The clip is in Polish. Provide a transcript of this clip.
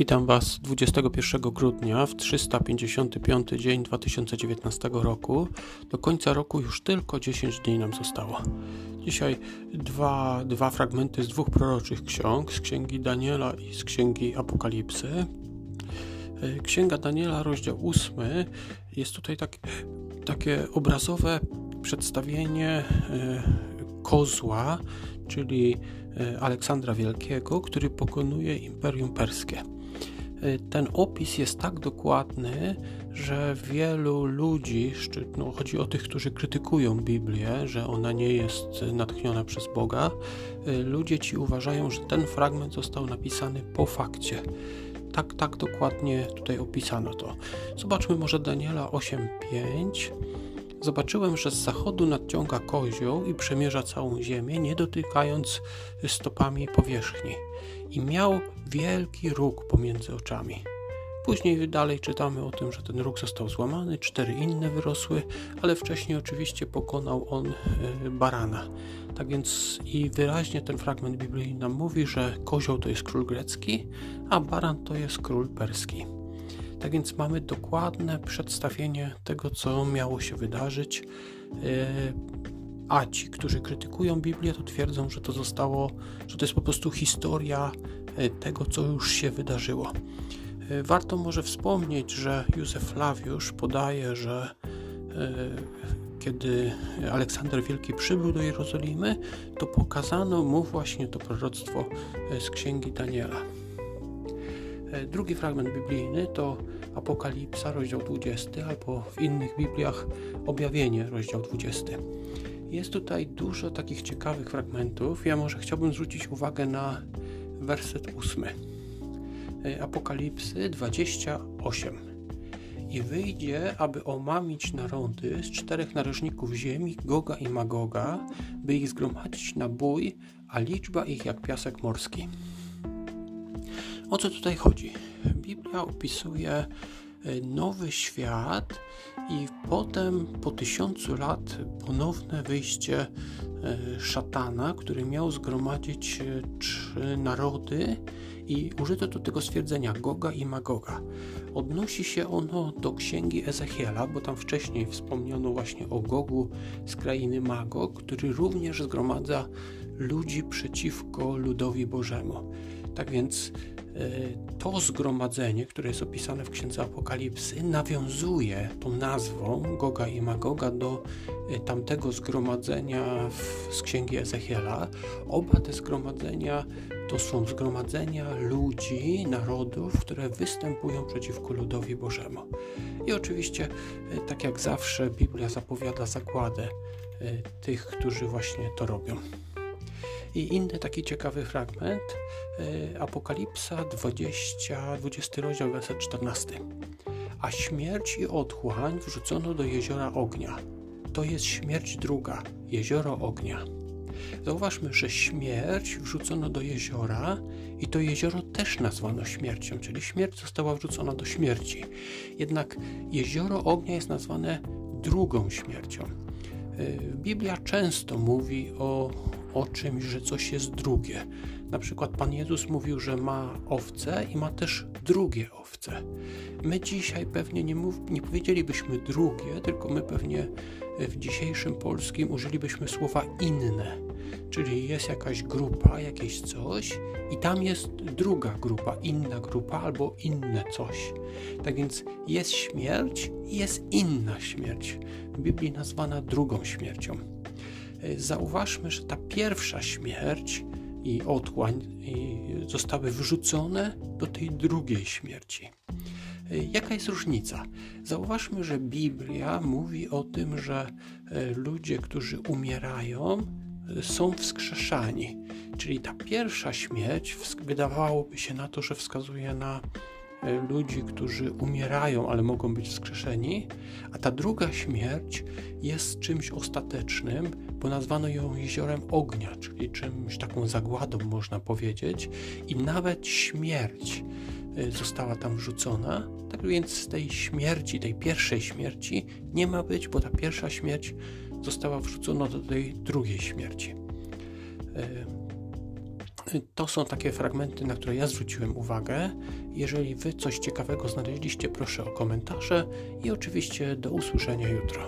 Witam Was 21 grudnia w 355 dzień 2019 roku. Do końca roku już tylko 10 dni nam zostało. Dzisiaj dwa, dwa fragmenty z dwóch proroczych ksiąg, z księgi Daniela i z księgi Apokalipsy. Księga Daniela, rozdział 8, jest tutaj tak, takie obrazowe przedstawienie e, kozła, czyli e, Aleksandra Wielkiego, który pokonuje Imperium Perskie. E, ten opis jest tak dokładny, że wielu ludzi, no, chodzi o tych, którzy krytykują Biblię, że ona nie jest natchniona przez Boga, ludzie ci uważają, że ten fragment został napisany po fakcie. Tak, tak dokładnie tutaj opisano to. Zobaczmy może Daniela 8:5. Zobaczyłem, że z zachodu nadciąga kozioł i przemierza całą ziemię, nie dotykając stopami powierzchni. I miał wielki róg pomiędzy oczami. Później dalej czytamy o tym, że ten róg został złamany, cztery inne wyrosły, ale wcześniej oczywiście pokonał on e, barana. Tak więc i wyraźnie ten fragment Biblii nam mówi, że kozioł to jest król grecki, a baran to jest król perski. Tak więc mamy dokładne przedstawienie tego, co miało się wydarzyć. E, a ci, którzy krytykują Biblię, to twierdzą, że to zostało, że to jest po prostu historia e, tego, co już się wydarzyło. E, warto może wspomnieć, że Józef Flawiusz podaje, że kiedy Aleksander Wielki przybył do Jerozolimy, to pokazano mu właśnie to proroctwo z księgi Daniela. E, drugi fragment biblijny to Apokalipsa, rozdział 20, albo w innych Bibliach Objawienie, rozdział 20. Jest tutaj dużo takich ciekawych fragmentów. Ja może chciałbym zwrócić uwagę na werset 8. E, Apokalipsy 28. I wyjdzie, aby omamić narody z czterech narożników ziemi, Goga i Magoga, by ich zgromadzić na bój, a liczba ich jak piasek morski. O co tutaj chodzi? Biblia opisuje e, nowy świat i potem po tysiącu lat ponowne wyjście e, szatana, który miał zgromadzić e, trzy narody i użyto tu tego stwierdzenia Goga i Magoga. Odnosi się ono do księgi Ezechiela, bo tam wcześniej wspomniano właśnie o Gogu z krainy Magog, który również zgromadza ludzi przeciwko ludowi Bożemu. Tak więc to zgromadzenie, które jest opisane w Księdze Apokalipsy, nawiązuje tą nazwą Goga i Magoga do e, tamtego zgromadzenia z Księgi Ezechiela. Oba te zgromadzenia to są zgromadzenia ludzi, narodów, które występują przeciwko ludowi Bożemu. I oczywiście, e, tak jak zawsze, Biblia zapowiada zagładę tych, którzy właśnie to robią. I inny taki ciekawy fragment, e, Apokalipsa 20, 20 rozdział, werset 14. A śmierć i otchłań wrzucono do jeziora ognia. To jest śmierć druga, jezioro ognia. Zauważmy, że śmierć wrzucono do jeziora i to jezioro też nazwano śmiercią, czyli śmierć została wrzucona do śmierci. Jednak jezioro ognia jest nazwane drugą śmiercią. E, Biblia często mówi o o czymś, że coś jest drugie. Na przykład Pan Jezus mówił, że ma owce i ma też drugie owce. My dzisiaj pewnie nie, mów, nie powiedzielibyśmy drugie, tylko my pewnie w dzisiejszym polskim użylibyśmy słowa inne. Czyli jest jakaś grupa, jakieś coś i tam jest druga grupa, inna grupa albo inne coś. Tak więc jest śmierć i jest inna śmierć. W Biblii nazwana drugą śmiercią. Zauważmy, że ta pierwsza śmierć i otchłań zostały wrzucone do tej drugiej śmierci. Jaka jest różnica? Zauważmy, że Biblia mówi o tym, że e, ludzie, którzy umierają, e, są wskrzeszani. Czyli ta pierwsza śmierć wydawałoby się na to, że wskazuje na ludzi, którzy umierają, ale mogą być wskrzeszeni, a ta druga śmierć jest czymś ostatecznym, bo nazwano ją jeziorem ognia, czyli czymś taką zagładą, można powiedzieć, i nawet śmierć e, została tam wrzucona. Tak więc z tej śmierci, tej pierwszej śmierci nie ma być, bo ta pierwsza śmierć została wrzucona do tej drugiej śmierci. To są takie fragmenty, na które ja zwróciłem uwagę. Jeżeli Wy coś ciekawego znaleźliście, proszę o komentarze i oczywiście do usłyszenia jutro.